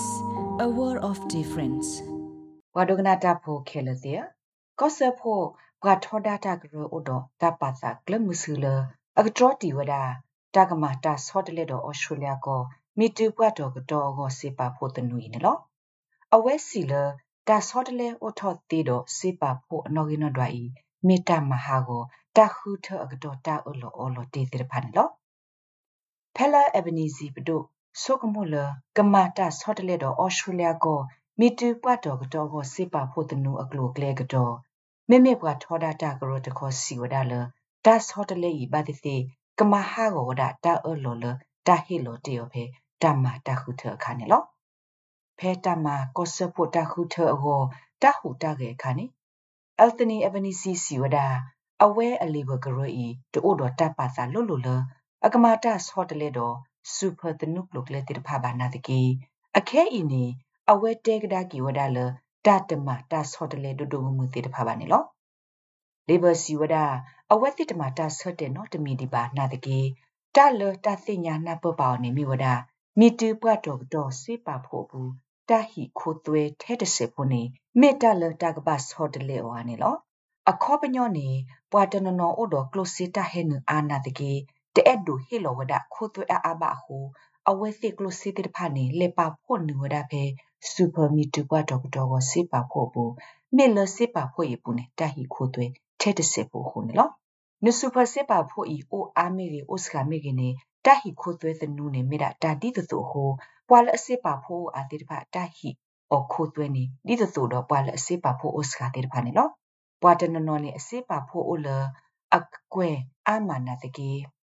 SBS a world of difference ဝါဒကနာတာဖိုခဲလတဲ့ကောဆာဖိုဘွာထောဒတာဂရအိုဒတာပါသာကလမှုဆူလအကထရတီဝဒတာကမာတာဆော့တလက်တော့ဩစတြေးလျကိုမီတူပွတ်တော့ကတော့ကိုစေပါဖို့တနွေနော်အဝဲစီလတာဆော့တလဲအိုထော့တီတော့စေပါဖို့အနော်ကင်းတော့ဒွို င်မေတ္တာမဟာကိုတာခုထအကတော့တာအလောအလောတေတေဖာနော်ဖဲလာအဗနီစီပဒိုဆိုကမူလကမာတာဆော့တလက်တော့ဩစတြေးလျကိုမီတူပွတ်တော့ကတော့ကိုစေပါဖို့တနူအကလိုကလဲကတော့မေမေဘွာထောဒတာကရောတခေါ်စီဝဒါလဒါဆော့တလက်ဤဘာတိစီကမဟာကိုဝဒါတာအလောလတာဟီလိုတေယောဖေတမတာခုထခါနေလောဖဲတမကောဆဖို့တာခုထအောတာဟုတာကေခါနေအယ်တနီအဗနီစီစီဝဒါအဝဲအလီဘဂရိုဤတိုးတော့တပါစာလွတ်လွတ်လအကမာတာဆော့တလက်တော့ စူပါတနုပလုကလက်တိဖာဘာနာတကီအခဲဤနေအဝဲတဲကဒါကီဝဒါလတာတမတာဆော့တလက်ဒိုဒိုမှုတိတဖာဘာနေလောလေဘစီဝဒါအဝဲတိတမတာဆော့တဲ့နော်တမီဒီပါနာတကီတာလတာသိညာနာပပောနေမိဝဒါမီတူပွတ်တော့တော့စေပါဖို့ဘူးတာဟီခိုသွဲထဲတစေဖို့နေမေတ္တလတာကပါဆော့တလေဝါနေလောအခောပညောနေပွာတနနောအိုတော့ကလိုစီတာဟဲနအာနာတကေ တဲ့ဒူဟီလောဝဒခိုသွဲအာဘာဟူအဝဲစစ်ကလိုစီတိဖာနေလေပါဖို့နူဝဒဖဲစူပါမီတူပွတ်တော့တော့ကိုစေပါဖို့ဘူးမေလစေပါဖို့ရပူနေတာဟီခိုသွဲထဲတစေဖို့ဟူနေလောနုစူပါစေပါဖို့ဤအိုအာမေရီအိုစကာမေကနေတာဟီခိုသွဲသနူနေမိတာတာတိတသူဟိုပွာလအစစ်ပါဖို့အာတိတဖာတာဟီအောခိုသွဲနေဒီတသူတော့ပွာလအစစ်ပါဖို့အိုစကာတိတဖာနေလောပွာတနနော်နေအစစ်ပါဖို့အိုလအကွဲအာမနာတကေ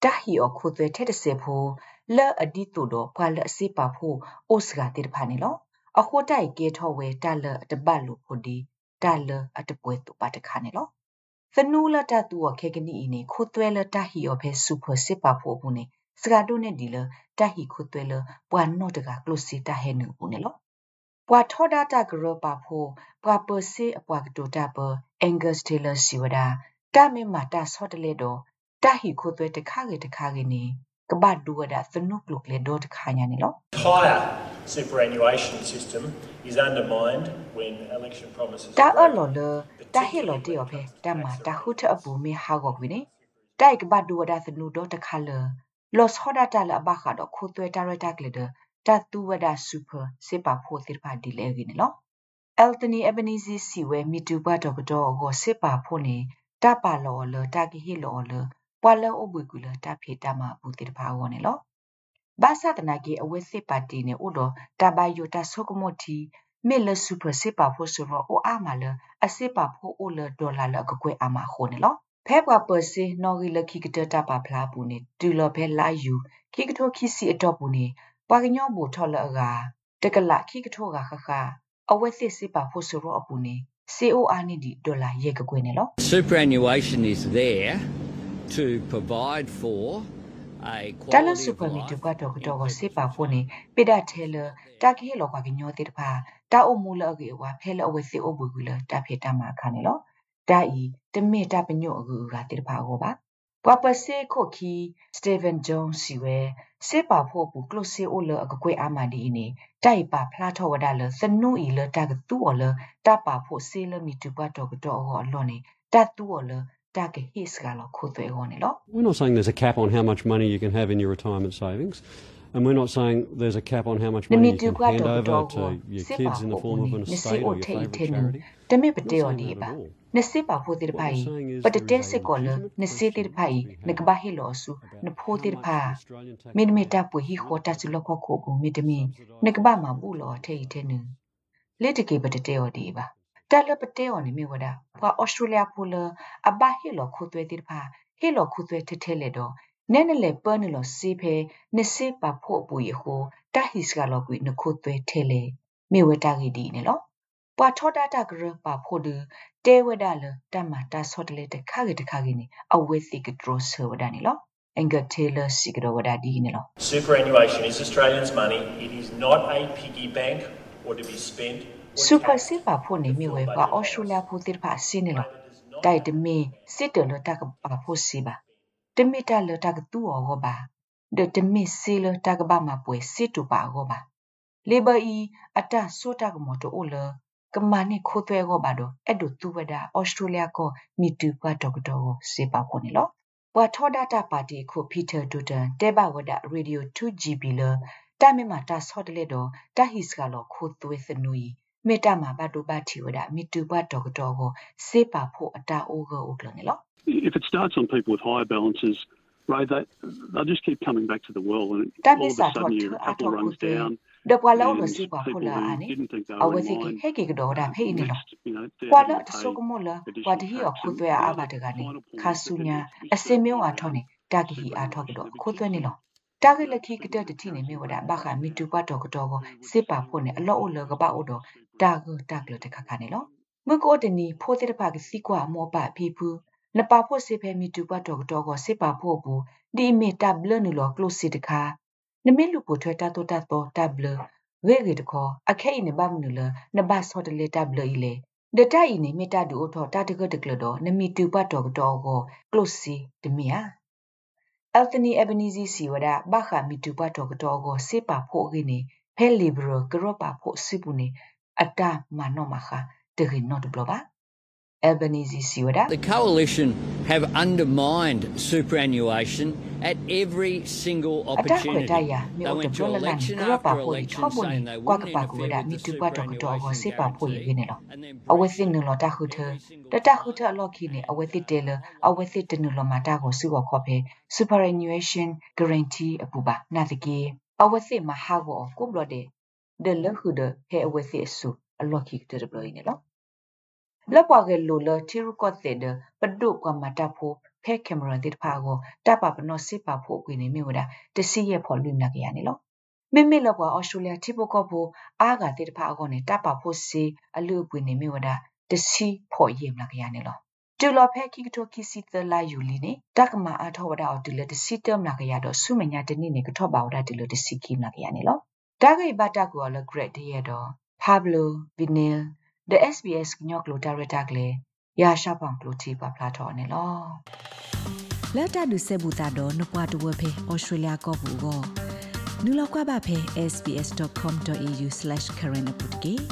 တာဟီအောခိုသွဲထဲတစေဖို့လဲအဒီတူတော့ပွာလအစစ်ပါဖို့အိုစကာတိတဖာနေလောအခိုတိုက်ကဲထောဝဲတာလအတပတ်လို့ဖို့ဒီတာလအတပွဲတူပါတခါနေလောသနူလတတူအခေကနီအင်းခိုသွဲလတဟီယောဖဲစူပါစစ်ပါဖို့ဘူးနေစကာဒိုနဲ့ဒီလတဟီခုသွဲလပွာနော့တကကလုစီတဟဲနူဘူးနေလောပွာထောဒတာဂရပါဖို့ပွာပစီအပွာကတိုတာပအင်္ဂတ်တေလစီဝဒာတမေမာတာဆော့တလေတော့ တဟီခုသွဲတခါကေတခါကေနေကဘတ်ဒူဝဒသနုကလုကလေတော့တခါညာနေလော Higher superannuation system is undermined when election promises တာအလော်လတာဟီလော်တီယောဖဲတမတာခုထအပူမေဟာကောကွေနေတိုက်ကဘတ်ဒူဝဒသနုတော့တခါလော los hodata la ba kha do khu twe director glider ta tu wada super se pa pho thir pha di le gi ne lo eltony ebenezer si we mi tu ba do do go se pa pho ne ta pa lo lo ta ki hi lo lo pwa lo o bui ku lo ta phe ta ma bu thir pha wo ne lo ba sa ta na ki awe se pa ti ne o do ta ba yo ta so ko mo ti me le super se pa pho so ro o a ma le a se pa pho o le dollar le ko kwe a ma ho ne lo ဖဲပွားပစီနော်ဂီလခိကတတာပါဖလားပူနေတူလဖဲလာယူခိကထိုခိစီအတော့ပူနေပွာကညောဘူထော်လအကတကလခိကထိုကခခအဝဲစစ်စစ်ပါဖို့ဆိုတော့အပူနေ COR နေဒီဒေါ်လာရေကကွေးနေလို့ Superannuation is there to provide for a တလ quality စု of ပမီတ life ကတော့ကတော့စစ်ပါဖို့နေပိဒထဲလတာကေလောကကညောတိတဖာတာအုံမူလအကေဝါဖဲလအဝဲစစ်အုပ်ဘူကူလတာဖေတာမှာခါနေလို့ဒါဤတမေတာပညိုအကူကတိတဖာဟောပါပွာပစေခိုခီစတီဗန်ဂျွန်စီဝဲစေပါဖို့ဘူးကလုစေအိုလအကကွေအာမဒီနေတိုက်ပါဖလားထောဝ ဒါလစနူဤလတကတူော်လတပါဖို့စေလမီတူပတ်တော့ကတော့ဟောအလောနေတတူော်လတကဟစ်ကလောခုသွေဟောနေလော We're not saying there's a cap on how much money you can have in your retirement savings. And we're not saying there's a cap on how much န money မီ you တူ can ကွာ hand တော့ over တော့ to your kids in the form of an နစီ estate အို or your ထေ favourite ထေနူ charity. တမေပတေော်ဒီပါနစီပါဖို့တိဖိုင်ပတတဲစကောလနစီတိဖိုင်နကဘာဟီလောဆူနဖို တိဖာမင်းမီတာပွေဟီခိုတာချလခခိုဘူမီတမီနကဘာမဘူးလောထေထေနူလက်တကေပတတေော်ဒီပါတလပတေော်နေမြဝဒဖွာဩစတြေးလျဖူလအဘဟီလောခိုသွဲတိဖာဟီလောခိုသွဲထဲထဲလေတော့နဲနလေပနလောစီဖဲနစီပါဖို့ပူယဟိုတဟိစကလောကွေနခိုသွဲထဲလေမြဝတာဂီဒီနေလောပွာထောဒတာဂရပါဖို့ဒတဲဝဒလတမတာဆော့တလေတခါကြီးတခါကြီးနေအဝဲစီကဒရဆဝဒနေလောအင်္ဂတေလစီကရဝဒဒီနေလော Superannuation is Australians' money. It is not a piggy bank or to be spent. Or စူပါ taxed. စစ်ပါဖို့နေမြဝဲပါအော်စတြေးလျဖို့တိဖာစင်းနေလောတိုက်တမီစစ်တလတကပါဖို့စီပါတမီတလတကတူအောပါဒတမီစီလတကဘာမပွဲစစ်တူပါဟောပါလေဘာအီအတဆိုတာကမတိုအိုလကမာနိခိုးသွဲကိုပါတော့အဲ့ဒိုသူဝဒဩစတြေးလျကိုမီတူပါဒေါက်တာကိုစေပါဖို့နေလောဘွာထောဒတာပါတီကိုပီတာဒူတန်တဲဘဝဒရေဒီယို 2GB လတာမေမာတာဆော့တလေတော့တာဟစ်ကလောခိုးသွဲစနူီ မေတ္တာမှာဘတ်တိုပါတီဝဒမီတူပါဒေါက်တာကိုစေပါဖို့အတာအိုကိုဥကလနေလော If it starts on people with higher balances Right, they, they'll just keep coming back to the well, and That all of is a a sudden thought your to- I apple thought runs would be- down. ဒပွာလောက်လို့ and စီပါ people ဖိုလာ who အနေ didn't think they အ were ဝ in စီက line ဟဲကေကတော့ဒါဖေးနေလော next, you know, they're ကွာ having လ to တ် pay ဆိုကမလ additional ဝတ်ဟီအခု tax. သွဲ And အာ the ဘ other တကနေ final point ခါ is ဆူ that ညာ we အစင် certainly မျိုးအ know ထောင်းနေတာဂီဟီ people အာ who ထောက်ကတော့ live ခိုးသွဲနေ extremely လော တာဂီလက်ခီကတဲ့တတိနေမြေဝဒဘခမီတူပတ်တော့ကတော့စစ်ပါဖို့နေအလော့အလောကပအိုတော့တာဂတာကလတခခနေလောမကိုတနီဖိုးတဲ့ဖကစီကွာမောပဖီဖူနပါဖို့စေဖဲမီတူပတ်တော့ကတော့ကိုစစ်ပါဖို့ဘူးဒီမီတာဘလနူလောကလိုစီတခါနမီလူပိုထွဲတာတော့တာတော့တာဘလဝေရီတခေါ်အခဲနေဘာမနူလနဘတ်ဆော့တလေတာဘလီလေဒတိုင်နေမီတာဒူအထောတာတကတကလတော့နမီတူပတ်တော့ကတော့ကိုကလိုစီတမီယာ Anthony Albanese siwada bakha mitupa tokotogo sepa phogini phe liberal gropa pho sipune ata mano makha degi not bloba The coalition have undermined superannuation at every single opportunity. They went to election after election saying they wouldn't interfere with the superannuation guarantee. Awethin nulo the tahuta alokine superannuation guarantee apuba, nathiki. Of the lehuda he awethi esu, alokik. Ko blode de le hu de he awethi su aloki te de bloy ni lo le pwa ge lo le tiru ko te de padu kwa mata pho phe camera de pha go ta pa pno se pa pho kwi ni mi wada de si ye pho lu na ke ya ni lo မိမိလောက်ကွာအော်စတြေးလျတိပကောဘူအားကတိတဖာအကောနေတပဖို့စီအလူပွေနေမိဝဒတစီဖို့ယေမလာကရနေလောတူလောဖဲခိကတိုခိစီတလာယူလီနေတကမာအထောဝဒအော်တူလတစီတမ်လာကရတော့ဆုမညာတနိနေကတော့ပါဝဒတူလတစီခိမလာကရနေလောတာဂိဘတာကောလဂရက်တရတော့ဖာဘလိုဗီနီလ် the SBS ညော့ကလိုဒါရတာကလေရာရှာပန်ကလိုတီပါဖလာတော့နေလောလာတာဒုစေဘူတာတော့နပွားတဝဖေဩစတြေးလျကောဘူကိုနူလောက်ကွာပါဖေ sbs.com.au/current update